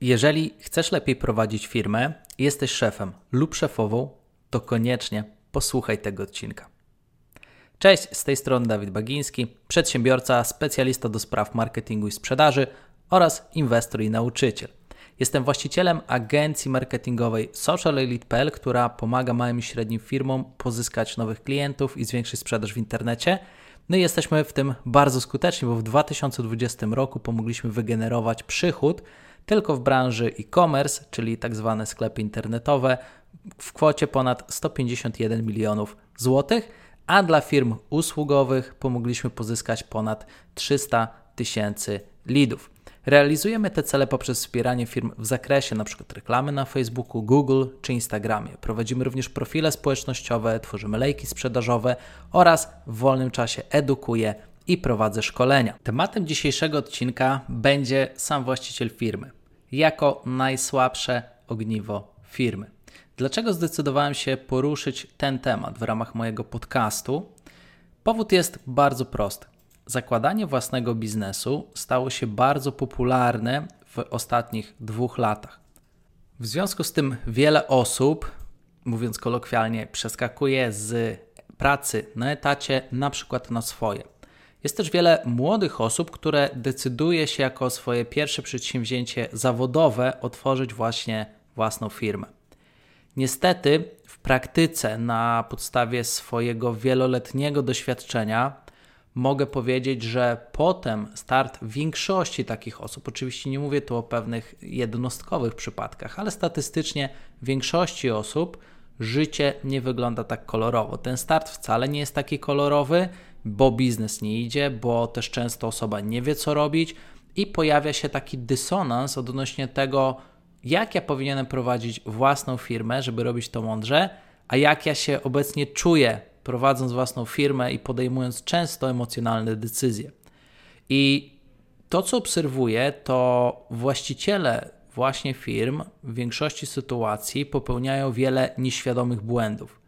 Jeżeli chcesz lepiej prowadzić firmę, jesteś szefem lub szefową, to koniecznie posłuchaj tego odcinka. Cześć, z tej strony Dawid Bagiński, przedsiębiorca, specjalista do spraw marketingu i sprzedaży oraz inwestor i nauczyciel. Jestem właścicielem agencji marketingowej SocialElite.pl, która pomaga małym i średnim firmom pozyskać nowych klientów i zwiększyć sprzedaż w internecie. No i jesteśmy w tym bardzo skuteczni, bo w 2020 roku pomogliśmy wygenerować przychód tylko w branży e-commerce, czyli tak zwane sklepy internetowe, w kwocie ponad 151 milionów złotych, a dla firm usługowych pomogliśmy pozyskać ponad 300 tysięcy leadów. Realizujemy te cele poprzez wspieranie firm w zakresie np. reklamy na Facebooku, Google czy Instagramie. Prowadzimy również profile społecznościowe, tworzymy lejki sprzedażowe oraz w wolnym czasie edukuję i prowadzę szkolenia. Tematem dzisiejszego odcinka będzie sam właściciel firmy jako najsłabsze ogniwo firmy. Dlaczego zdecydowałem się poruszyć ten temat w ramach mojego podcastu? Powód jest bardzo prosty. Zakładanie własnego biznesu stało się bardzo popularne w ostatnich dwóch latach. W związku z tym wiele osób, mówiąc kolokwialnie, przeskakuje z pracy na etacie na przykład na swoje. Jest też wiele młodych osób, które decyduje się jako swoje pierwsze przedsięwzięcie zawodowe otworzyć właśnie własną firmę. Niestety, w praktyce, na podstawie swojego wieloletniego doświadczenia, mogę powiedzieć, że potem start większości takich osób, oczywiście nie mówię tu o pewnych jednostkowych przypadkach, ale statystycznie większości osób życie nie wygląda tak kolorowo. Ten start wcale nie jest taki kolorowy, bo biznes nie idzie, bo też często osoba nie wie, co robić i pojawia się taki dysonans odnośnie tego, jak ja powinienem prowadzić własną firmę, żeby robić to mądrze, a jak ja się obecnie czuję prowadząc własną firmę i podejmując często emocjonalne decyzje. I to, co obserwuję, to właściciele właśnie firm w większości sytuacji popełniają wiele nieświadomych błędów.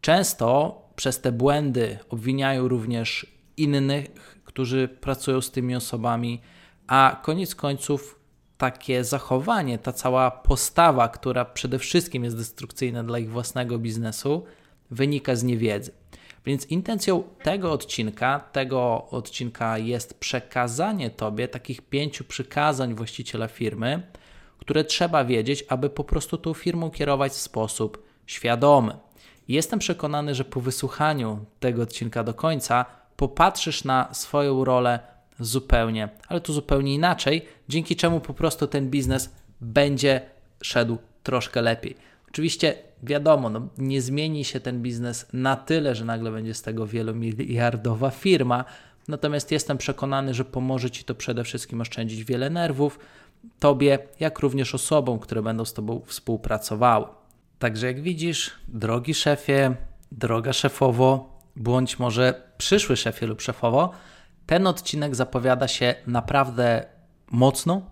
Często przez te błędy obwiniają również innych, którzy pracują z tymi osobami, a koniec końców takie zachowanie, ta cała postawa, która przede wszystkim jest destrukcyjna dla ich własnego biznesu, wynika z niewiedzy. Więc intencją tego odcinka, tego odcinka jest przekazanie Tobie takich pięciu przykazań właściciela firmy, które trzeba wiedzieć, aby po prostu tą firmą kierować w sposób świadomy. Jestem przekonany, że po wysłuchaniu tego odcinka do końca popatrzysz na swoją rolę zupełnie, ale tu zupełnie inaczej, dzięki czemu po prostu ten biznes będzie szedł troszkę lepiej. Oczywiście wiadomo, no, nie zmieni się ten biznes na tyle, że nagle będzie z tego wielomiliardowa firma, natomiast jestem przekonany, że pomoże Ci to przede wszystkim oszczędzić wiele nerwów, Tobie, jak również osobom, które będą z Tobą współpracowały. Także jak widzisz, drogi szefie, droga szefowo, bądź może przyszły szefie lub szefowo, ten odcinek zapowiada się naprawdę mocno,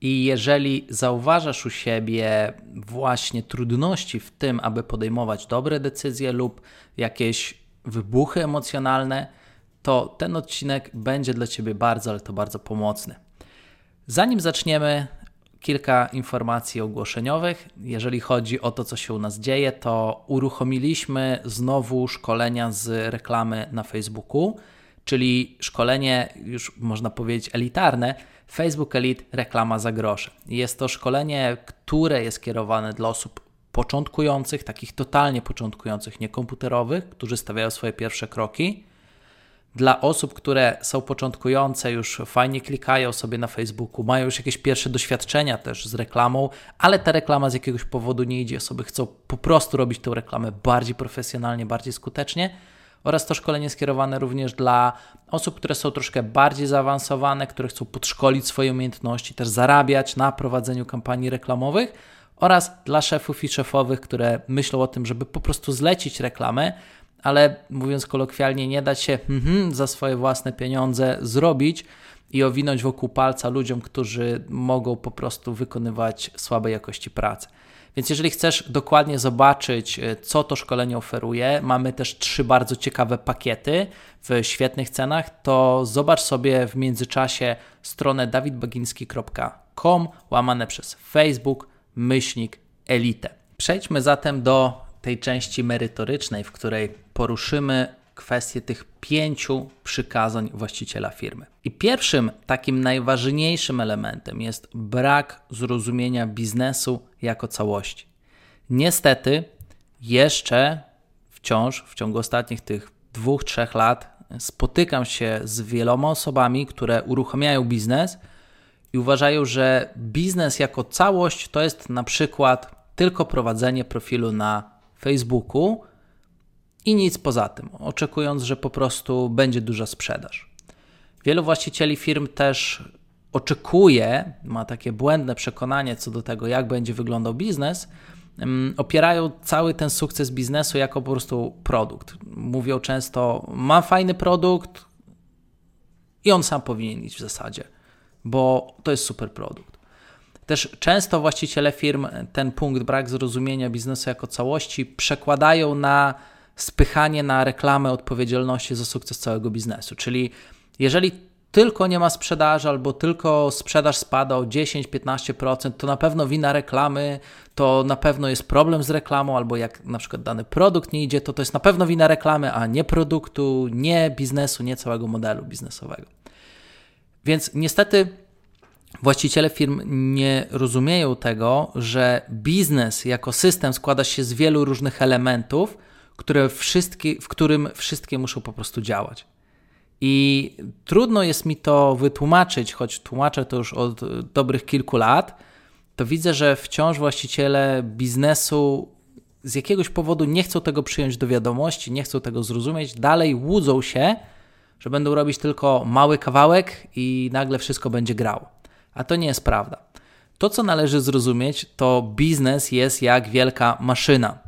i jeżeli zauważasz u siebie właśnie trudności w tym, aby podejmować dobre decyzje lub jakieś wybuchy emocjonalne, to ten odcinek będzie dla Ciebie bardzo, ale to bardzo pomocny. Zanim zaczniemy, kilka informacji ogłoszeniowych. Jeżeli chodzi o to, co się u nas dzieje, to uruchomiliśmy znowu szkolenia z reklamy na Facebooku, czyli szkolenie, już można powiedzieć, elitarne Facebook Elite reklama za grosze. Jest to szkolenie, które jest kierowane dla osób początkujących, takich totalnie początkujących, niekomputerowych, którzy stawiają swoje pierwsze kroki. Dla osób, które są początkujące, już fajnie klikają sobie na Facebooku, mają już jakieś pierwsze doświadczenia też z reklamą, ale ta reklama z jakiegoś powodu nie idzie. Osoby chcą po prostu robić tę reklamę bardziej profesjonalnie, bardziej skutecznie oraz to szkolenie skierowane również dla osób, które są troszkę bardziej zaawansowane, które chcą podszkolić swoje umiejętności, też zarabiać na prowadzeniu kampanii reklamowych oraz dla szefów i szefowych, które myślą o tym, żeby po prostu zlecić reklamę, ale mówiąc kolokwialnie, nie dać się mm, za swoje własne pieniądze zrobić i owinąć wokół palca ludziom, którzy mogą po prostu wykonywać słabej jakości pracę. Więc jeżeli chcesz dokładnie zobaczyć, e, co to szkolenie oferuje, mamy też trzy bardzo ciekawe pakiety w świetnych cenach, to zobacz sobie w międzyczasie stronę dawidbaginski.com facebook.com łamane przez Facebook myślnik elite. Przejdźmy zatem do tej części merytorycznej, w której poruszymy kwestię tych pięciu przykazań właściciela firmy. I pierwszym takim najważniejszym elementem jest brak zrozumienia biznesu jako całości. Niestety, jeszcze wciąż w ciągu ostatnich tych dwóch, trzech lat spotykam się z wieloma osobami, które uruchamiają biznes i uważają, że biznes jako całość to jest na przykład tylko prowadzenie profilu na Facebooku i nic poza tym, oczekując, że po prostu będzie duża sprzedaż. Wielu właścicieli firm też oczekuje, ma takie błędne przekonanie co do tego, jak będzie wyglądał biznes, opierają cały ten sukces biznesu jako po prostu produkt. Mówią często: Mam fajny produkt i on sam powinien iść w zasadzie, bo to jest super produkt. Też często właściciele firm ten punkt, brak zrozumienia biznesu jako całości, przekładają na spychanie na reklamę odpowiedzialności za sukces całego biznesu. Czyli jeżeli tylko nie ma sprzedaży, albo tylko sprzedaż spada o 10-15%, to na pewno wina reklamy, to na pewno jest problem z reklamą, albo jak na przykład dany produkt nie idzie, to to jest na pewno wina reklamy, a nie produktu, nie biznesu, nie całego modelu biznesowego. Więc niestety właściciele firm nie rozumieją tego, że biznes jako system składa się z wielu różnych elementów, które wszystkie, w którym wszystkie muszą po prostu działać. I trudno jest mi to wytłumaczyć, choć tłumaczę to już od dobrych kilku lat, to widzę, że wciąż właściciele biznesu z jakiegoś powodu nie chcą tego przyjąć do wiadomości, nie chcą tego zrozumieć, dalej łudzą się, że będą robić tylko mały kawałek i nagle wszystko będzie grało. A to nie jest prawda. To, co należy zrozumieć, to biznes jest jak wielka maszyna.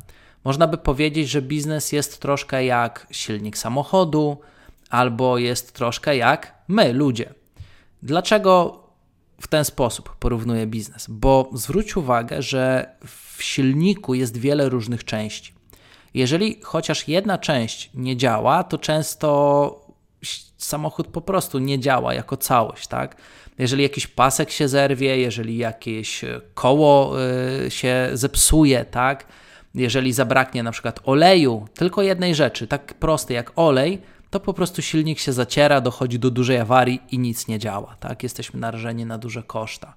Można by powiedzieć, że biznes jest troszkę jak silnik samochodu, albo jest troszkę jak my, ludzie. Dlaczego w ten sposób porównuję biznes? Bo zwróć uwagę, że w silniku jest wiele różnych części. Jeżeli chociaż jedna część nie działa, to często samochód po prostu nie działa jako całość, tak? Jeżeli jakiś pasek się zerwie, jeżeli jakieś koło y, się zepsuje, tak? Jeżeli zabraknie na przykład oleju, tylko jednej rzeczy, tak prostej jak olej, to po prostu silnik się zaciera, dochodzi do dużej awarii i nic nie działa. Tak? Jesteśmy narażeni na duże koszta.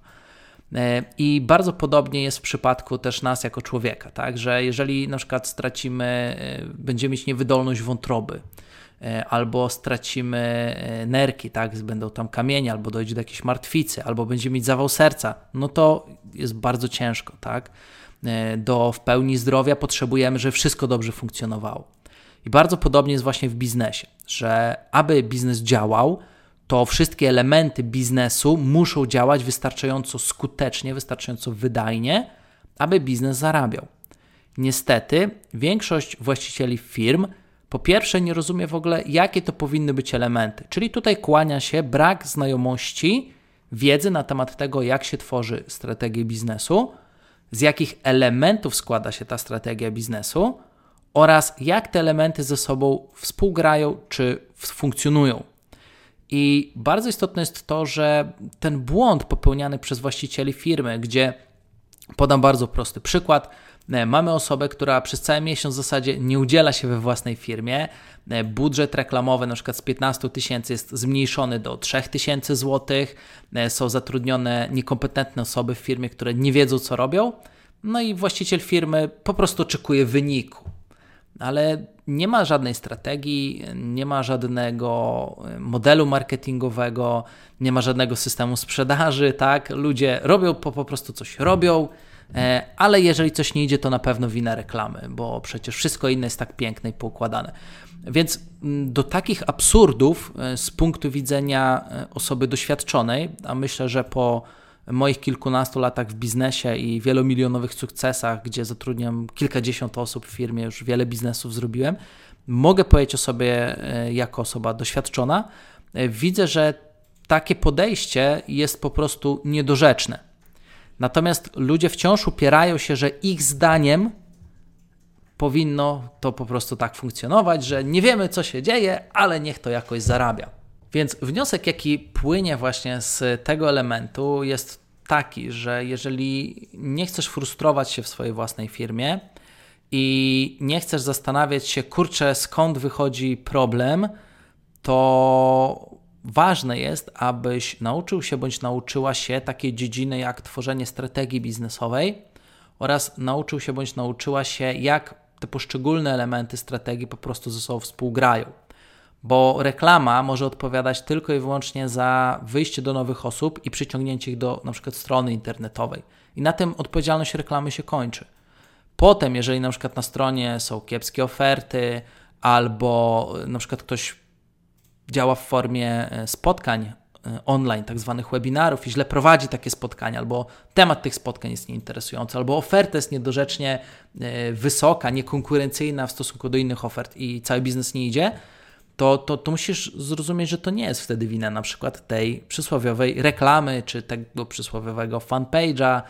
E, I bardzo podobnie jest w przypadku też nas jako człowieka, tak? że jeżeli na przykład stracimy, e, będziemy mieć niewydolność wątroby, e, albo stracimy nerki, tak? będą tam kamienie, albo dojdzie do jakiejś martwicy, albo będziemy mieć zawał serca, no to jest bardzo ciężko. Tak? Do w pełni zdrowia potrzebujemy, żeby wszystko dobrze funkcjonowało. I bardzo podobnie jest właśnie w biznesie, że aby biznes działał, to wszystkie elementy biznesu muszą działać wystarczająco skutecznie, wystarczająco wydajnie, aby biznes zarabiał. Niestety, większość właścicieli firm po pierwsze nie rozumie w ogóle, jakie to powinny być elementy, czyli tutaj kłania się brak znajomości, wiedzy na temat tego, jak się tworzy strategię biznesu, z jakich elementów składa się ta strategia biznesu oraz jak te elementy ze sobą współgrają czy funkcjonują. I bardzo istotne jest to, że ten błąd popełniany przez właścicieli firmy, gdzie podam bardzo prosty przykład, Mamy osobę, która przez cały miesiąc w zasadzie nie udziela się we własnej firmie. E, budżet reklamowy na przykład z 15 tysięcy jest zmniejszony do 3 tysięcy złotych. E, są zatrudnione niekompetentne osoby w firmie, które nie wiedzą co robią. No i właściciel firmy po prostu oczekuje wyniku ale nie ma żadnej strategii, nie ma żadnego e, modelu marketingowego, nie ma żadnego systemu sprzedaży, tak? Ludzie robią po, po prostu coś robią, e, ale jeżeli coś nie idzie, to na pewno wina reklamy, bo przecież wszystko inne jest tak piękne i poukładane. Więc mm, do takich absurdów e, z punktu widzenia osoby doświadczonej, a myślę, że po moich kilkunastu latach w biznesie i wielomilionowych sukcesach, gdzie zatrudniam kilkadziesiąt osób w firmie, już wiele biznesów zrobiłem, mogę powiedzieć o sobie e, jako osoba doświadczona. E, widzę, że takie podejście jest po prostu niedorzeczne. Natomiast ludzie wciąż upierają się, że ich zdaniem powinno to po prostu tak funkcjonować, że nie wiemy, co się dzieje, ale niech to jakoś zarabia. Więc wniosek, jaki płynie właśnie z tego elementu, jest taki, że jeżeli nie chcesz frustrować się w swojej własnej firmie i nie chcesz zastanawiać się, kurczę, skąd wychodzi problem, to ważne jest, abyś nauczył się bądź nauczyła się takiej dziedziny jak tworzenie strategii biznesowej oraz nauczył się bądź nauczyła się, jak te poszczególne elementy strategii po prostu ze sobą współgrają. Bo reklama może odpowiadać tylko i wyłącznie za wyjście do nowych osób i przyciągnięcie ich do na przykład strony internetowej. I na tym odpowiedzialność reklamy się kończy. Potem, jeżeli na przykład na stronie są kiepskie oferty, albo na przykład ktoś działa w formie e, spotkań e, online, tak zwanych webinarów i źle prowadzi takie spotkania, albo temat tych spotkań jest nieinteresujący, albo oferta jest niedorzecznie e, wysoka, niekonkurencyjna w stosunku do innych ofert i cały biznes nie idzie, to, to, to musisz zrozumieć, że to nie jest wtedy wina na przykład tej przysłowiowej reklamy, czy tego przysłowiowego fanpage'a,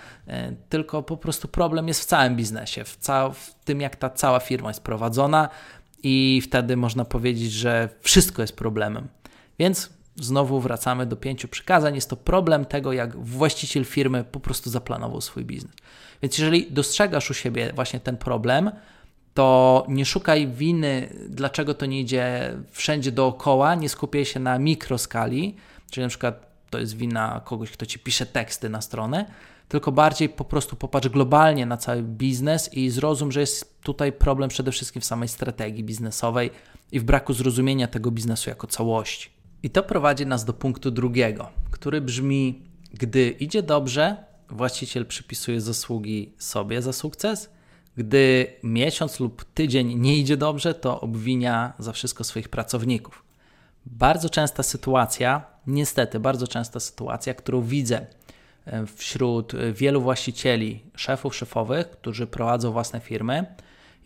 tylko po prostu problem jest w całym biznesie, w, ca- w tym jak ta cała firma jest prowadzona, i wtedy można powiedzieć, że wszystko jest problemem. Więc znowu wracamy do pięciu przykazań. Jest to problem tego, jak właściciel firmy po prostu zaplanował swój biznes. Więc jeżeli dostrzegasz u siebie właśnie ten problem, to nie szukaj winy, dlaczego to nie idzie wszędzie dookoła, nie skupiaj się na mikroskali, czyli na przykład to jest wina kogoś, kto ci pisze teksty na stronę, tylko bardziej po prostu popatrz globalnie na cały biznes i zrozum, że jest tutaj problem przede wszystkim w samej strategii biznesowej i w braku zrozumienia tego biznesu jako całości. I to prowadzi nas do punktu drugiego, który brzmi: gdy idzie dobrze, właściciel przypisuje zasługi sobie za sukces. Gdy miesiąc lub tydzień nie idzie dobrze, to obwinia za wszystko swoich pracowników. Bardzo częsta sytuacja, niestety, bardzo częsta sytuacja, którą widzę wśród wielu właścicieli, szefów szefowych, którzy prowadzą własne firmy,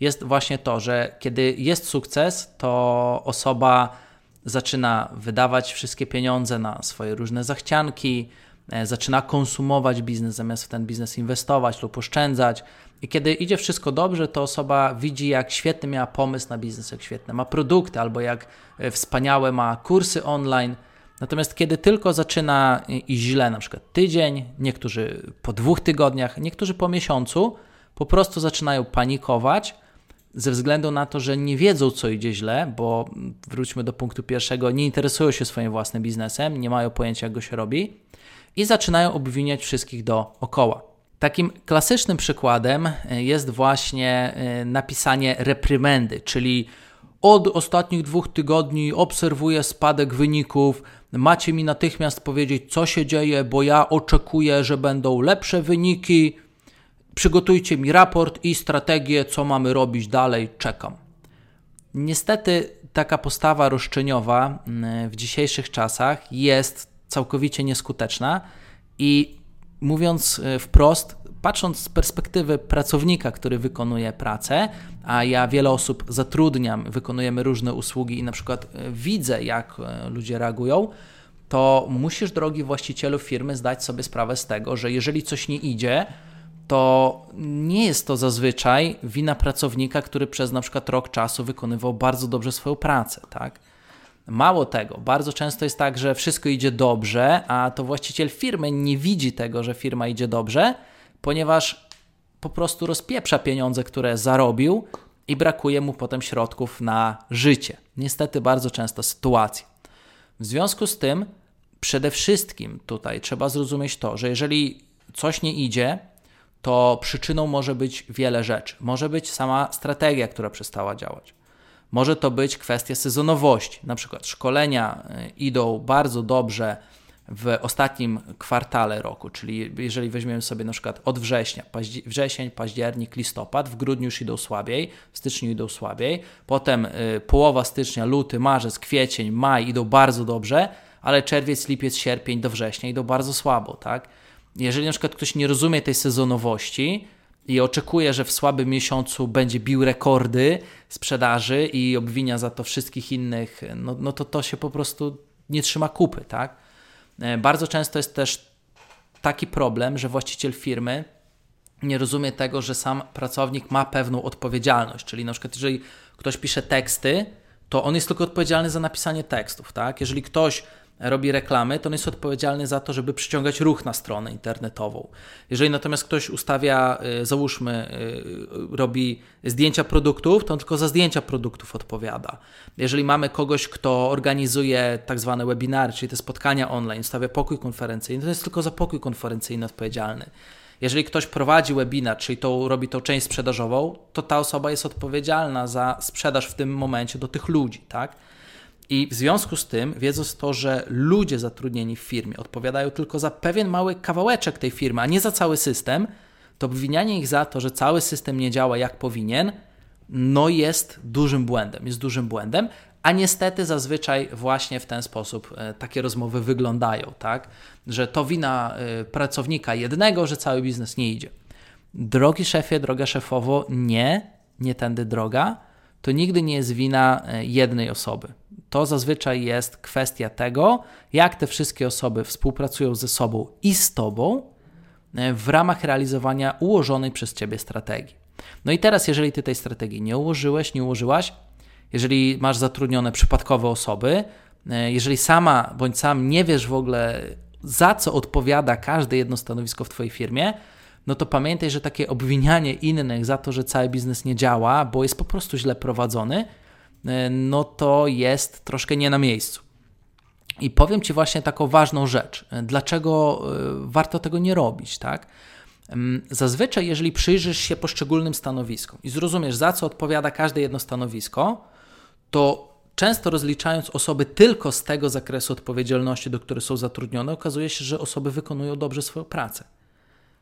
jest właśnie to, że kiedy jest sukces, to osoba zaczyna wydawać wszystkie pieniądze na swoje różne zachcianki, e, zaczyna konsumować biznes zamiast w ten biznes inwestować lub oszczędzać. I kiedy idzie wszystko dobrze, to osoba widzi, jak świetny miała pomysł na biznes, jak świetne ma produkty, albo jak e, wspaniałe ma kursy online Natomiast kiedy tylko zaczyna iść źle, na przykład tydzień, niektórzy po dwóch tygodniach, niektórzy po miesiącu, po prostu zaczynają panikować ze względu na to, że nie wiedzą, co idzie źle, bo wróćmy do punktu pierwszego, nie interesują się swoim własnym biznesem, nie mają pojęcia, jak go się robi i zaczynają obwiniać wszystkich dookoła. Takim klasycznym przykładem jest właśnie e, napisanie reprymendy, czyli od ostatnich dwóch tygodni obserwuję spadek wyników, macie mi natychmiast powiedzieć, co się dzieje, bo ja oczekuję, że będą lepsze wyniki. Przygotujcie mi raport i strategię, co mamy robić dalej, czekam. Niestety taka postawa roszczeniowa mm, w dzisiejszych czasach jest całkowicie nieskuteczna i mówiąc e, wprost, patrząc z perspektywy pracownika, który wykonuje pracę, a ja wiele osób zatrudniam, wykonujemy różne usługi i na przykład e, widzę, jak e, ludzie reagują, to musisz, drogi właścicielu firmy, zdać sobie sprawę z tego, że jeżeli coś nie idzie, to nie jest to zazwyczaj wina pracownika, który przez na przykład rok czasu wykonywał bardzo dobrze swoją pracę, tak? Mało tego, bardzo często jest tak, że wszystko idzie dobrze, a to właściciel firmy nie widzi tego, że firma idzie dobrze, ponieważ po prostu rozpieprza pieniądze, które zarobił i brakuje mu potem środków na życie. Niestety bardzo częsta sytuacja. W związku z tym, przede wszystkim tutaj trzeba zrozumieć to, że jeżeli coś nie idzie, to przyczyną może być wiele rzeczy. Może być sama strategia, która przestała działać. Może to być kwestia sezonowości. Na przykład szkolenia y, idą bardzo dobrze w ostatnim kwartale roku, czyli jeżeli weźmiemy sobie na przykład od września, paździ wrzesień, październik, listopad, w grudniu już idą słabiej, w styczniu idą słabiej, potem y, połowa stycznia, luty, marzec, kwiecień, maj idą bardzo dobrze, ale czerwiec, lipiec, sierpień do września idą bardzo słabo, tak? Jeżeli na przykład ktoś nie rozumie tej sezonowości, i oczekuje, że w słabym miesiącu będzie bił rekordy sprzedaży i obwinia za to wszystkich innych, no, no to to się po prostu nie trzyma kupy, tak? E, bardzo często jest też taki problem, że właściciel firmy nie rozumie tego, że sam pracownik ma pewną odpowiedzialność. Czyli na przykład, jeżeli ktoś pisze teksty, to on jest tylko odpowiedzialny za napisanie tekstów, tak? Jeżeli ktoś robi reklamy, to on jest odpowiedzialny za to, żeby przyciągać ruch na stronę internetową. Jeżeli natomiast ktoś ustawia, y, załóżmy, y, robi zdjęcia produktów, to on tylko za zdjęcia produktów odpowiada. Jeżeli mamy kogoś, kto organizuje tak zwane webinary, czyli te spotkania online, stawia pokój konferencyjny, to jest tylko za pokój konferencyjny odpowiedzialny. Jeżeli ktoś prowadzi webinar, czyli to, robi tą część sprzedażową, to ta osoba jest odpowiedzialna za sprzedaż w tym momencie do tych ludzi, tak? I w związku z tym, wiedząc to, że ludzie zatrudnieni w firmie odpowiadają tylko za pewien mały kawałeczek tej firmy, a nie za cały system, to obwinianie ich za to, że cały system nie działa jak powinien, no jest dużym błędem. Jest dużym błędem, a niestety zazwyczaj właśnie w ten sposób e, takie rozmowy wyglądają, tak? Że to wina e, pracownika jednego, że cały biznes nie idzie. Drogi szefie, droga szefowo, nie, nie tędy droga. To nigdy nie jest wina e, jednej osoby. To zazwyczaj jest kwestia tego, jak te wszystkie osoby współpracują ze sobą i z tobą w ramach realizowania ułożonej przez ciebie strategii. No i teraz, jeżeli ty tej strategii nie ułożyłeś, nie ułożyłaś, jeżeli masz zatrudnione przypadkowe osoby, e, jeżeli sama bądź sam nie wiesz w ogóle, za co odpowiada każde jedno stanowisko w Twojej firmie, no to pamiętaj, że takie obwinianie innych za to, że cały biznes nie działa, bo jest po prostu źle prowadzony, e, no to jest troszkę nie na miejscu. I powiem Ci właśnie taką ważną rzecz. E, dlaczego warto tego nie robić, tak? Zazwyczaj, jeżeli przyjrzysz się poszczególnym stanowiskom i zrozumiesz, za co odpowiada każde jedno stanowisko, to często rozliczając osoby tylko z tego zakresu odpowiedzialności, do których są zatrudnione, okazuje się, że osoby wykonują dobrze swoją pracę.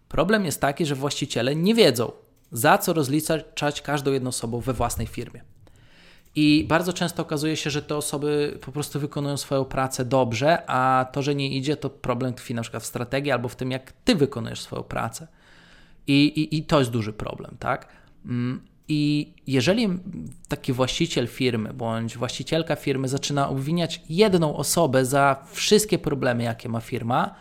Problem jest taki, że właściciele nie wiedzą, za co rozliczać każdą jedną osobą we własnej firmie. I bardzo często okazuje się, że te osoby po prostu wykonują swoją pracę dobrze, a to, że nie idzie, to problem tkwi na przykład w strategii albo w tym, jak ty wykonujesz swoją pracę. I, i, i to jest duży problem, tak? Mm, i jeżeli taki właściciel firmy bądź właścicielka firmy zaczyna obwiniać jedną osobę za wszystkie problemy, jakie ma firma,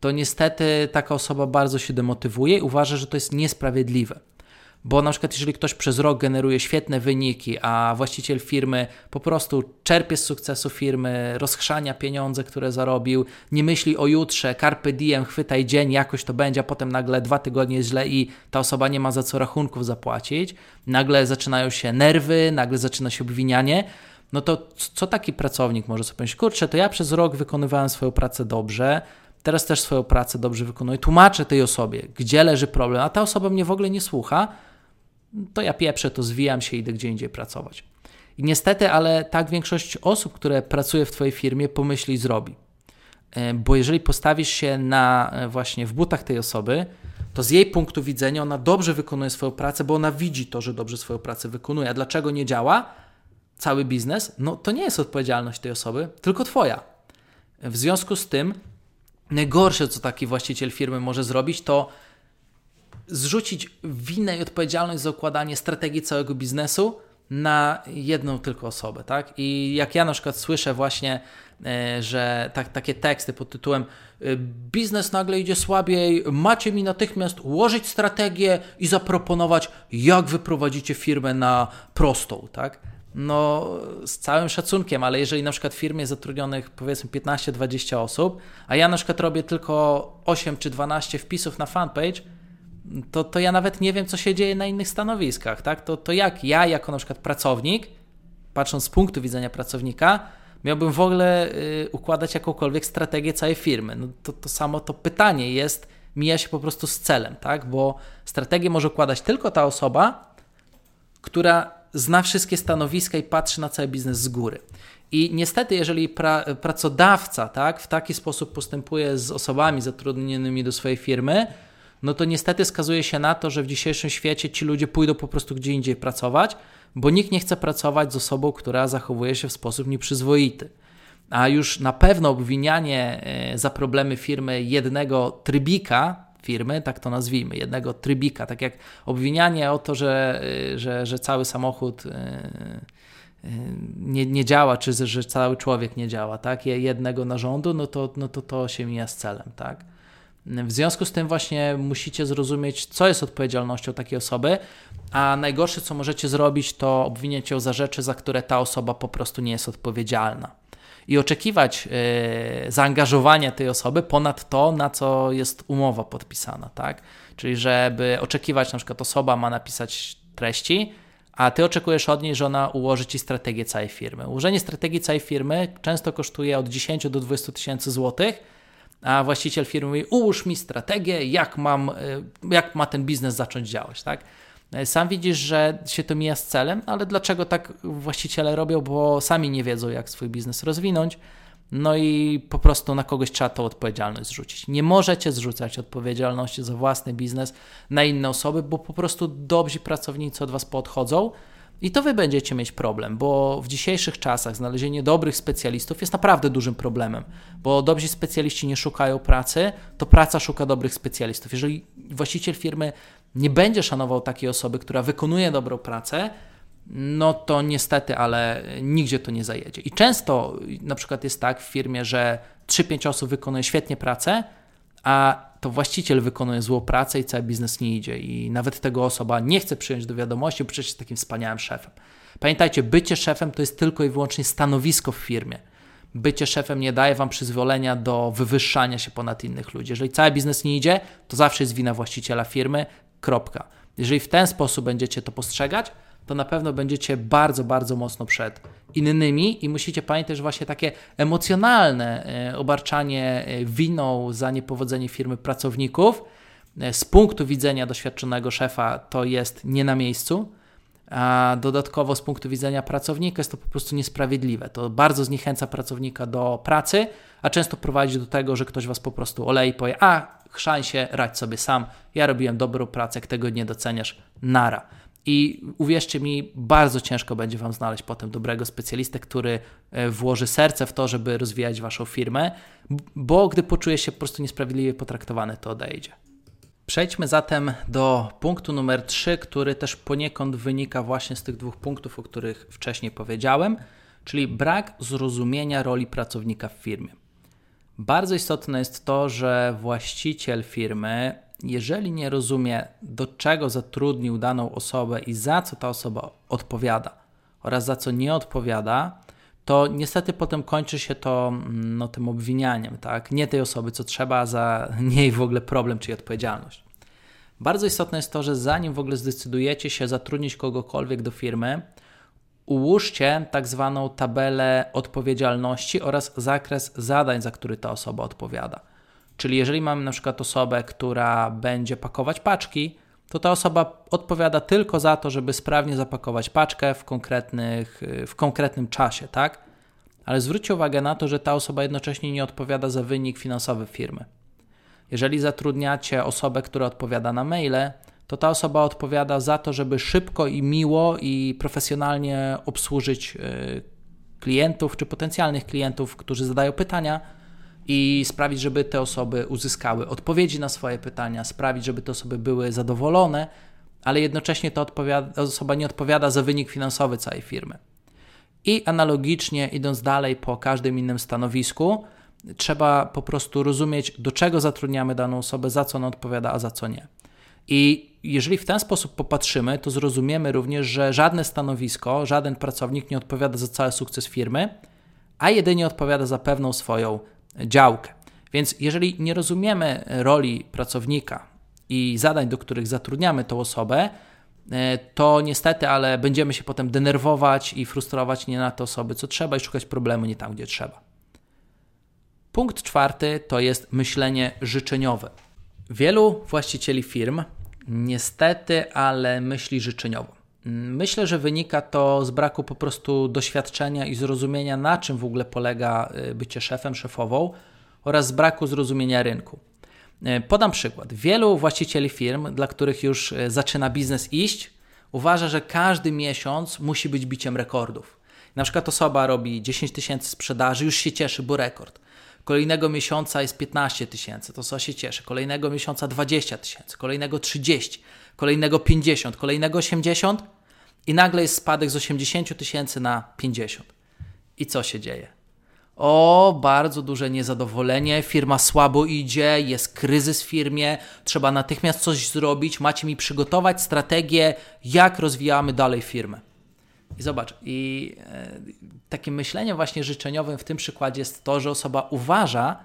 to niestety taka osoba bardzo się demotywuje i uważa, że to jest niesprawiedliwe. Bo na przykład, jeżeli ktoś przez rok generuje świetne wyniki, a właściciel firmy po prostu czerpie z sukcesu firmy, rozchrzania pieniądze, które zarobił, nie myśli o jutrze, carpe diem, chwytaj dzień, jakoś to będzie, a potem nagle dwa tygodnie źle i ta osoba nie ma za co rachunków zapłacić, nagle zaczynają się nerwy, nagle zaczyna się obwinianie, no to co taki pracownik może sobie powiedzieć? Kurczę, to ja przez rok wykonywałem swoją pracę dobrze, teraz też swoją pracę dobrze wykonuję, tłumaczę tej osobie, gdzie leży problem, a ta osoba mnie w ogóle nie słucha, to ja pieprzę, to zwijam się i idę gdzie indziej pracować. I niestety, ale tak większość osób, które pracuje w Twojej firmie, pomyśli i zrobi. E, bo jeżeli postawisz się na e, właśnie w butach tej osoby, to z jej punktu widzenia ona dobrze wykonuje swoją pracę, bo ona widzi to, że dobrze swoją pracę wykonuje. A dlaczego nie działa cały biznes? No to nie jest odpowiedzialność tej osoby, tylko Twoja. W związku z tym, najgorsze, co taki właściciel firmy może zrobić, to zrzucić winę i odpowiedzialność za układanie strategii całego biznesu na jedną tylko osobę, tak? I jak ja na przykład słyszę właśnie, e, że tak, takie teksty pod tytułem e, biznes nagle idzie słabiej, macie mi natychmiast ułożyć strategię i zaproponować, jak wyprowadzicie firmę na prostą, tak? No, z całym szacunkiem, ale jeżeli na przykład w firmie zatrudnionych powiedzmy 15-20 osób, a ja na przykład robię tylko 8 czy 12 wpisów na fanpage, to, to ja nawet nie wiem, co się dzieje na innych stanowiskach, tak? To, to jak ja, jako na przykład pracownik, patrząc z punktu widzenia pracownika, miałbym w ogóle y, układać jakąkolwiek strategię całej firmy? No to, to samo to pytanie jest, mija się po prostu z celem, tak? Bo strategię może układać tylko ta osoba, która zna wszystkie stanowiska i patrzy na cały biznes z góry. I niestety, jeżeli pra, pracodawca tak, w taki sposób postępuje z osobami zatrudnionymi do swojej firmy, no to niestety skazuje się na to, że w dzisiejszym świecie ci ludzie pójdą po prostu gdzie indziej pracować, bo nikt nie chce pracować z osobą, która zachowuje się w sposób nieprzyzwoity. A już na pewno obwinianie e, za problemy firmy jednego trybika firmy, tak to nazwijmy, jednego trybika, tak jak obwinianie o to, że, e, że, że cały samochód e, nie, nie działa, czy że cały człowiek nie działa, tak, jednego narządu, no to, no to to się mija z celem, tak. W związku z tym właśnie musicie zrozumieć, co jest odpowiedzialnością takiej osoby, a najgorsze, co możecie zrobić, to obwiniać ją za rzeczy, za które ta osoba po prostu nie jest odpowiedzialna. i oczekiwać e, zaangażowania tej osoby ponad to, na co jest umowa podpisana, tak? Czyli żeby oczekiwać, na przykład osoba ma napisać treści, a ty oczekujesz od niej, że ona ułoży ci strategię całej firmy. Ułożenie strategii całej firmy często kosztuje od 10 do 20 tysięcy złotych, a właściciel firmy mówi, ułóż mi strategię, jak, mam, e, jak ma ten biznes zacząć działać, tak? E, sam widzisz, że się to mija z celem, ale dlaczego tak właściciele robią? Bo sami nie wiedzą, jak swój biznes rozwinąć. No i po prostu na kogoś trzeba tą odpowiedzialność zrzucić. Nie możecie zrzucać odpowiedzialności za własny biznes na inne osoby, bo po prostu dobrzy pracownicy od Was podchodzą i to Wy będziecie mieć problem, bo w dzisiejszych czasach znalezienie dobrych specjalistów jest naprawdę dużym problemem, bo dobrzy specjaliści nie szukają pracy, to praca szuka dobrych specjalistów. Jeżeli właściciel firmy nie będzie szanował takiej osoby, która wykonuje dobrą pracę, no to niestety, ale nigdzie to nie zajedzie. I często na przykład jest tak w firmie, że 3-5 osób wykonuje świetnie pracę, a to właściciel wykonuje złą pracę i cały biznes nie idzie. I nawet tego osoba nie chce przyjąć do wiadomości, bo przecież jest takim wspaniałym szefem. Pamiętajcie, bycie szefem to jest tylko i wyłącznie stanowisko w firmie. Bycie szefem nie daje wam przyzwolenia do wywyższania się ponad innych ludzi. Jeżeli cały biznes nie idzie, to zawsze jest wina właściciela firmy. Kropka. Jeżeli w ten sposób będziecie to postrzegać, to na pewno będziecie bardzo, bardzo mocno przed innymi i musicie pamiętać, że właśnie takie emocjonalne e, obarczanie e, winą za niepowodzenie firmy pracowników e, z punktu widzenia doświadczonego szefa to jest nie na miejscu, a dodatkowo z punktu widzenia pracownika jest to po prostu niesprawiedliwe. To bardzo zniechęca pracownika do pracy, a często prowadzi do tego, że ktoś was po prostu olei i powie, a chrzan się, radź sobie sam, ja robiłem dobrą pracę, tego nie doceniasz, nara. I uwierzcie mi, bardzo ciężko będzie Wam znaleźć potem dobrego specjalistę, który e, włoży serce w to, żeby rozwijać Waszą firmę, bo gdy poczuje się po prostu niesprawiedliwie potraktowany, to odejdzie. Przejdźmy zatem do punktu numer 3, który też poniekąd wynika właśnie z tych dwóch punktów, o których wcześniej powiedziałem, czyli brak zrozumienia roli pracownika w firmie. Bardzo istotne jest to, że właściciel firmy jeżeli nie rozumie, do czego zatrudnił daną osobę i za co ta osoba odpowiada oraz za co nie odpowiada, to niestety potem kończy się to mm, no, tym obwinianiem, tak? Nie tej osoby, co trzeba, za niej w ogóle problem czy odpowiedzialność. Bardzo istotne jest to, że zanim w ogóle zdecydujecie się zatrudnić kogokolwiek do firmy, ułóżcie tak zwaną tabelę odpowiedzialności oraz zakres zadań, za który ta osoba odpowiada. Czyli jeżeli mamy na przykład osobę, która będzie pakować paczki, to ta osoba odpowiada tylko za to, żeby sprawnie zapakować paczkę w, konkretnych, w konkretnym czasie, tak? Ale zwróćcie uwagę na to, że ta osoba jednocześnie nie odpowiada za wynik finansowy firmy. Jeżeli zatrudniacie osobę, która odpowiada na maile, to ta osoba odpowiada za to, żeby szybko i miło i profesjonalnie obsłużyć y, klientów czy potencjalnych klientów, którzy zadają pytania i sprawić, żeby te osoby uzyskały odpowiedzi na swoje pytania, sprawić, żeby te osoby były zadowolone, ale jednocześnie ta osoba nie odpowiada za wynik finansowy całej firmy. I analogicznie, idąc dalej po każdym innym stanowisku, trzeba po prostu rozumieć, do czego zatrudniamy daną osobę, za co ona odpowiada, a za co nie. I jeżeli w ten sposób popatrzymy, to zrozumiemy również, że żadne stanowisko, żaden pracownik nie odpowiada za cały sukces firmy, a jedynie odpowiada za pewną swoją działkę. Więc jeżeli nie rozumiemy roli pracownika i zadań, do których zatrudniamy tą osobę, e, to niestety, ale będziemy się potem denerwować i frustrować nie na te osoby, co trzeba i szukać problemu nie tam, gdzie trzeba. Punkt czwarty to jest myślenie życzeniowe. Wielu właścicieli firm niestety, ale myśli życzeniowo. Myślę, że wynika to z braku po prostu doświadczenia i zrozumienia, na czym w ogóle polega y, bycie szefem, szefową oraz z braku zrozumienia rynku. Y, podam przykład. Wielu właścicieli firm, dla których już y, zaczyna biznes iść, uważa, że każdy miesiąc musi być biciem rekordów. Na przykład osoba robi 10 tysięcy sprzedaży, już się cieszy, bo rekord. Kolejnego miesiąca jest 15 tysięcy, to co się cieszy. Kolejnego miesiąca 20 tysięcy, kolejnego 30 kolejnego 50, kolejnego 80 i nagle jest spadek z 80 tysięcy na 50. I co się dzieje? O, bardzo duże niezadowolenie, firma słabo idzie, jest kryzys w firmie, trzeba natychmiast coś zrobić, macie mi przygotować strategię, jak rozwijamy dalej firmę. I zobacz, i e, takim myśleniem właśnie życzeniowym w tym przykładzie jest to, że osoba uważa,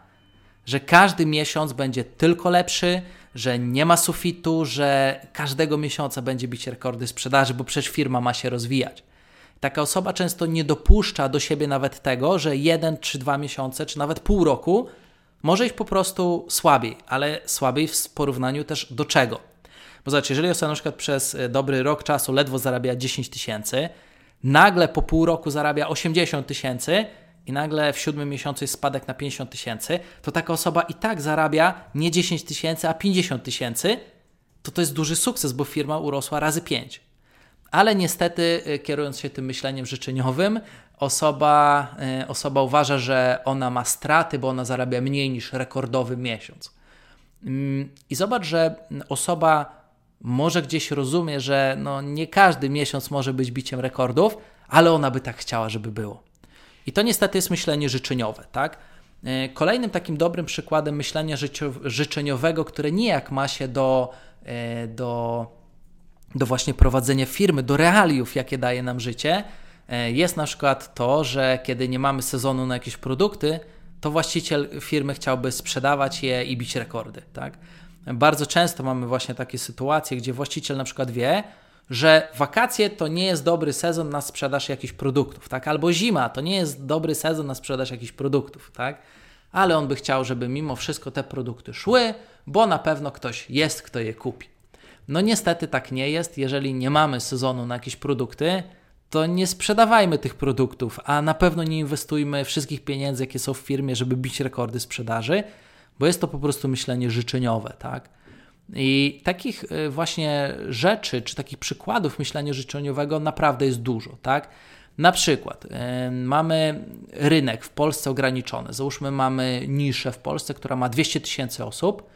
że każdy miesiąc będzie tylko lepszy, że nie ma sufitu, że każdego miesiąca będzie bić rekordy sprzedaży, bo przecież firma ma się rozwijać. Taka osoba często nie dopuszcza do siebie nawet tego, że jeden czy dwa miesiące, czy nawet pół roku może iść po prostu słabiej, ale słabiej w porównaniu też do czego. Bo zobacz, jeżeli osoba na przykład przez e, dobry rok czasu ledwo zarabia 10 tysięcy, nagle po pół roku zarabia 80 tysięcy i nagle w siódmym miesiącu jest spadek na 50 tysięcy, to taka osoba i tak zarabia nie 10 tysięcy, a 50 tysięcy, to to jest duży sukces, bo firma urosła razy 5. Ale niestety, y, kierując się tym myśleniem życzeniowym, osoba, y, osoba uważa, że ona ma straty, bo ona zarabia mniej niż rekordowy miesiąc. Mm, I zobacz, że osoba może gdzieś rozumie, że no nie każdy miesiąc może być biciem rekordów, ale ona by tak chciała, żeby było. I to niestety jest myślenie życzeniowe, tak? Y, kolejnym takim dobrym przykładem myślenia życzeniowego, które nijak ma się do, do do właśnie prowadzenia firmy, do realiów, jakie daje nam życie, e, jest na przykład to, że kiedy nie mamy sezonu na jakieś produkty, to właściciel firmy chciałby sprzedawać je i bić rekordy. Tak? Bardzo często mamy właśnie takie sytuacje, gdzie właściciel na przykład wie, że wakacje to nie jest dobry sezon na sprzedaż jakichś produktów, tak? Albo zima to nie jest dobry sezon na sprzedaż jakichś produktów, tak? Ale on by chciał, żeby mimo wszystko te produkty szły, bo na pewno ktoś jest, kto je kupi. No niestety tak nie jest. Jeżeli nie mamy sezonu na jakieś produkty, to nie sprzedawajmy tych produktów, a na pewno nie inwestujmy wszystkich pieniędzy, jakie są w firmie, żeby bić rekordy sprzedaży, bo jest to po prostu myślenie życzeniowe, tak? I takich y, właśnie rzeczy, czy takich przykładów myślenia życzeniowego naprawdę jest dużo, tak? Na przykład yy, mamy rynek w Polsce ograniczony. Załóżmy, mamy niszę w Polsce, która ma 200 tysięcy osób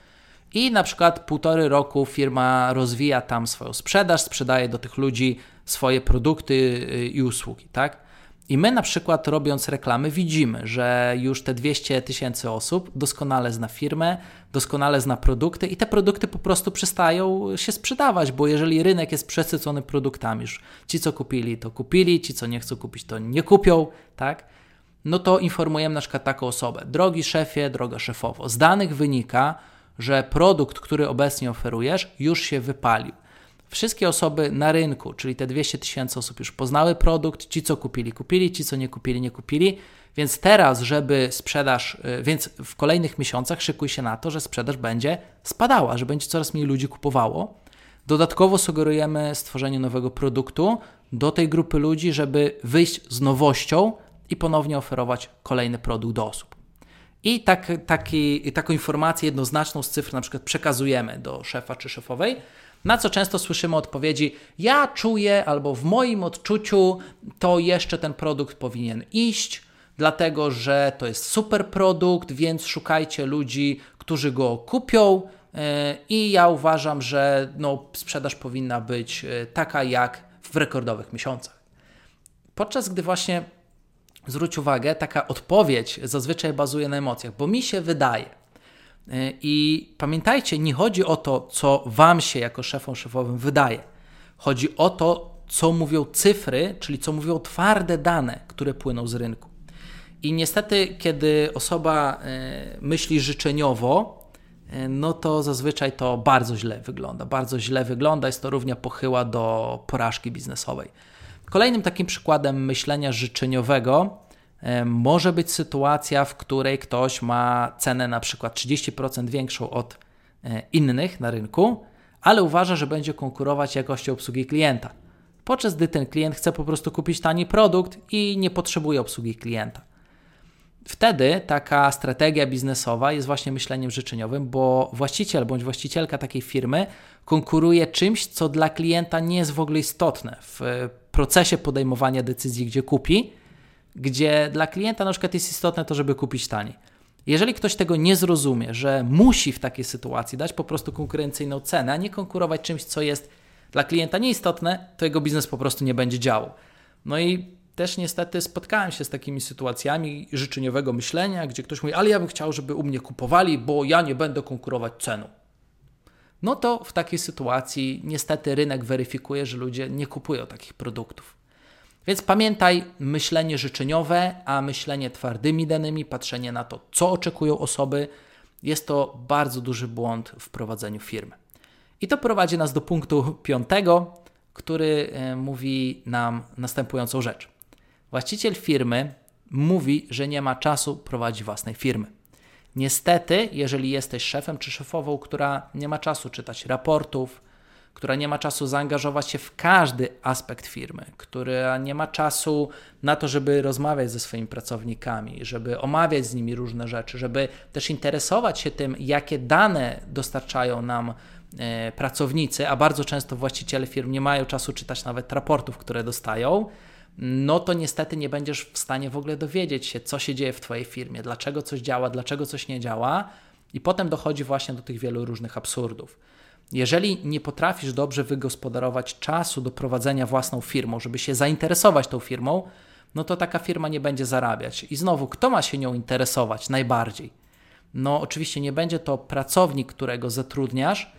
i na przykład półtory roku firma rozwija tam swoją sprzedaż, sprzedaje do tych ludzi swoje produkty y, i usługi, tak? I my na przykład robiąc reklamy widzimy, że już te 200 tysięcy osób doskonale zna firmę, doskonale zna produkty i te produkty po prostu przestają się sprzedawać, bo jeżeli rynek jest przesycony produktami, już ci co kupili to kupili, ci co nie chcą kupić to nie kupią, tak? No to informujemy na przykład taką osobę. Drogi szefie, droga szefowo, z danych wynika, że produkt, który obecnie oferujesz, już się wypalił. Wszystkie osoby na rynku, czyli te 200 tysięcy osób już poznały produkt, ci co kupili, kupili, ci co nie kupili, nie kupili, więc teraz, żeby sprzedaż, y, więc w kolejnych miesiącach szykuj się na to, że sprzedaż będzie spadała, że będzie coraz mniej ludzi kupowało. Dodatkowo sugerujemy stworzenie nowego produktu do tej grupy ludzi, żeby wyjść z nowością i ponownie oferować kolejny produkt do osób. I tak, taki, taką informację jednoznaczną z cyfr na przykład przekazujemy do szefa czy szefowej, na co często słyszymy odpowiedzi: Ja czuję, albo w moim odczuciu, to jeszcze ten produkt powinien iść, dlatego że to jest super produkt, więc szukajcie ludzi, którzy go kupią. E, I ja uważam, że no, sprzedaż powinna być e, taka jak w rekordowych miesiącach. Podczas gdy właśnie zwróć uwagę, taka odpowiedź zazwyczaj bazuje na emocjach, bo mi się wydaje. Y, I pamiętajcie, nie chodzi o to, co Wam się jako szefom szefowym wydaje. Chodzi o to, co mówią cyfry, czyli co mówią twarde dane, które płyną z rynku. I niestety, kiedy osoba y, myśli życzeniowo, y, no to zazwyczaj to bardzo źle wygląda. Bardzo źle wygląda, jest to równia pochyła do porażki biznesowej. Kolejnym takim przykładem myślenia życzeniowego e, może być sytuacja, w której ktoś ma cenę na przykład 30% większą od e, innych na rynku, ale uważa, że będzie konkurować jakością obsługi klienta. Podczas gdy ten klient chce po prostu kupić tani produkt i nie potrzebuje obsługi klienta. Wtedy taka strategia biznesowa jest właśnie myśleniem życzeniowym, bo właściciel bądź właścicielka takiej firmy konkuruje czymś, co dla klienta nie jest w ogóle istotne w procesie podejmowania decyzji, gdzie kupi, gdzie dla klienta na przykład jest istotne to, żeby kupić taniej. Jeżeli ktoś tego nie zrozumie, że musi w takiej sytuacji dać po prostu konkurencyjną cenę, a nie konkurować czymś, co jest dla klienta nieistotne, to jego biznes po prostu nie będzie działał. No i też niestety spotkałem się z takimi sytuacjami życzeniowego myślenia, gdzie ktoś mówi, ale ja bym chciał, żeby u mnie kupowali, bo ja nie będę konkurować ceną no to w takiej sytuacji niestety rynek weryfikuje, że ludzie nie kupują takich produktów. Więc pamiętaj myślenie życzeniowe, a myślenie twardymi danymi, patrzenie na to, co oczekują osoby, jest to bardzo duży błąd w prowadzeniu firmy. I to prowadzi nas do punktu piątego, który e, mówi nam następującą rzecz. Właściciel firmy mówi, że nie ma czasu prowadzić własnej firmy. Niestety, jeżeli jesteś szefem czy szefową, która nie ma czasu czytać raportów, która nie ma czasu zaangażować się w każdy aspekt firmy, która nie ma czasu na to, żeby rozmawiać ze swoimi pracownikami, żeby omawiać z nimi różne rzeczy, żeby też interesować się tym, jakie dane dostarczają nam e, pracownicy, a bardzo często właściciele firm nie mają czasu czytać nawet raportów, które dostają no to niestety nie będziesz w stanie w ogóle dowiedzieć się, co się dzieje w Twojej firmie, dlaczego coś działa, dlaczego coś nie działa, i potem dochodzi właśnie do tych wielu różnych absurdów. Jeżeli nie potrafisz dobrze wygospodarować czasu do prowadzenia własną firmą, żeby się zainteresować tą firmą, no to taka firma nie będzie zarabiać. I znowu, kto ma się nią interesować najbardziej? No, oczywiście nie będzie to pracownik, którego zatrudniasz,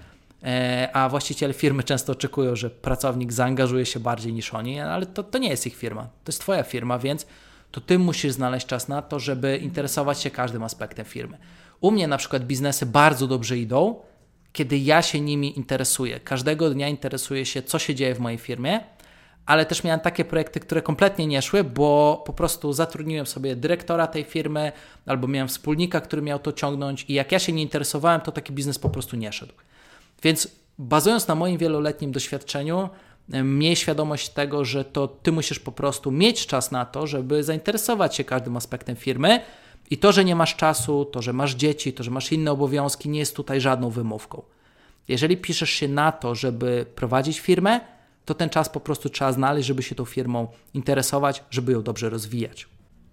E, a właściciele firmy często oczekują, że pracownik zaangażuje się bardziej niż oni, ale to, to nie jest ich firma, to jest Twoja firma, więc to Ty musisz znaleźć czas na to, żeby interesować się każdym aspektem firmy. U mnie na przykład biznesy bardzo dobrze idą, kiedy ja się nimi interesuję. Każdego dnia interesuję się, co się dzieje w mojej firmie, ale też miałem takie projekty, które kompletnie nie szły, bo po prostu zatrudniłem sobie dyrektora tej firmy albo miałem wspólnika, który miał to ciągnąć i jak ja się nie interesowałem, to taki biznes po prostu nie szedł. Więc bazując na moim wieloletnim doświadczeniu, miej świadomość tego, że to ty musisz po prostu mieć czas na to, żeby zainteresować się każdym aspektem firmy. I to, że nie masz czasu, to, że masz dzieci, to, że masz inne obowiązki, nie jest tutaj żadną wymówką. Jeżeli piszesz się na to, żeby prowadzić firmę, to ten czas po prostu trzeba znaleźć, żeby się tą firmą interesować, żeby ją dobrze rozwijać.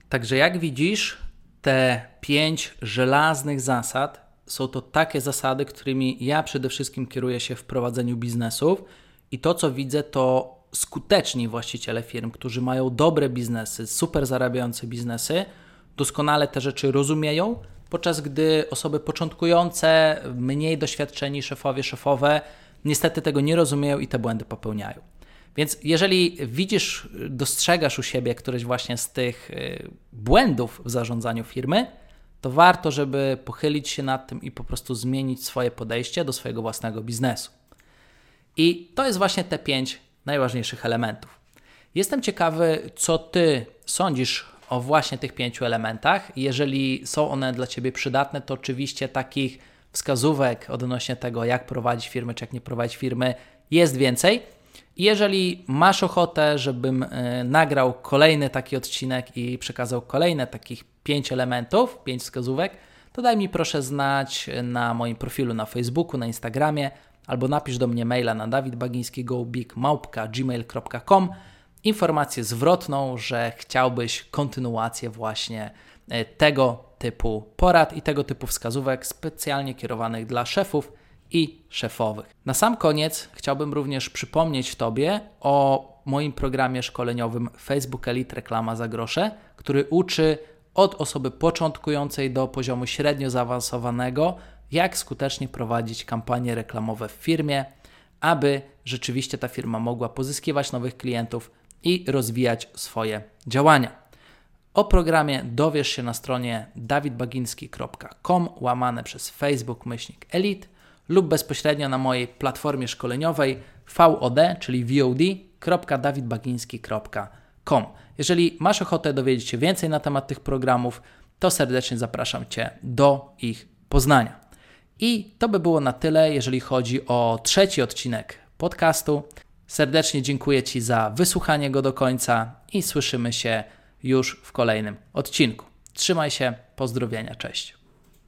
Także jak widzisz, te pięć żelaznych zasad są to takie zasady, którymi ja przede wszystkim kieruję się w prowadzeniu biznesów i to, co widzę, to skuteczni właściciele firm, którzy mają dobre biznesy, super zarabiające biznesy, doskonale te rzeczy rozumieją, podczas gdy osoby początkujące, mniej doświadczeni szefowie, szefowe, niestety tego nie rozumieją i te błędy popełniają. Więc jeżeli widzisz, dostrzegasz u siebie któreś właśnie z tych y, błędów w zarządzaniu firmy, to warto, żeby pochylić się nad tym i po prostu zmienić swoje podejście do swojego własnego biznesu. I to jest właśnie te pięć najważniejszych elementów. Jestem ciekawy, co Ty sądzisz o właśnie tych pięciu elementach. Jeżeli są one dla Ciebie przydatne, to oczywiście takich wskazówek odnośnie tego, jak prowadzić firmy, czy jak nie prowadzić firmy, jest więcej. Jeżeli masz ochotę, żebym y, nagrał kolejny taki odcinek i przekazał kolejne takich pięć elementów, pięć wskazówek, to daj mi proszę znać na moim profilu na Facebooku, na Instagramie albo napisz do mnie maila na dawidbagiński.gmail.com informację zwrotną, że chciałbyś kontynuację właśnie e, tego typu porad i tego typu wskazówek specjalnie kierowanych dla szefów i szefowych. Na sam koniec chciałbym również przypomnieć Tobie o moim programie szkoleniowym Facebook Elite Reklama za grosze, który uczy od osoby początkującej do poziomu średnio zaawansowanego, jak skutecznie prowadzić kampanie reklamowe w firmie, aby rzeczywiście ta firma mogła pozyskiwać nowych klientów i rozwijać swoje działania. O programie dowiesz się na stronie dawidbaginski.com łamane przez Facebook myślnik Elite lub bezpośrednio na mojej platformie szkoleniowej VOD, czyli vod.dawidbagiński.com. Jeżeli masz ochotę dowiedzieć się więcej na temat tych programów, to serdecznie zapraszam Cię do ich poznania. I to by było na tyle, jeżeli chodzi o trzeci odcinek podcastu. Serdecznie dziękuję Ci za wysłuchanie go do końca i słyszymy się już w kolejnym odcinku. Trzymaj się, pozdrowienia, cześć.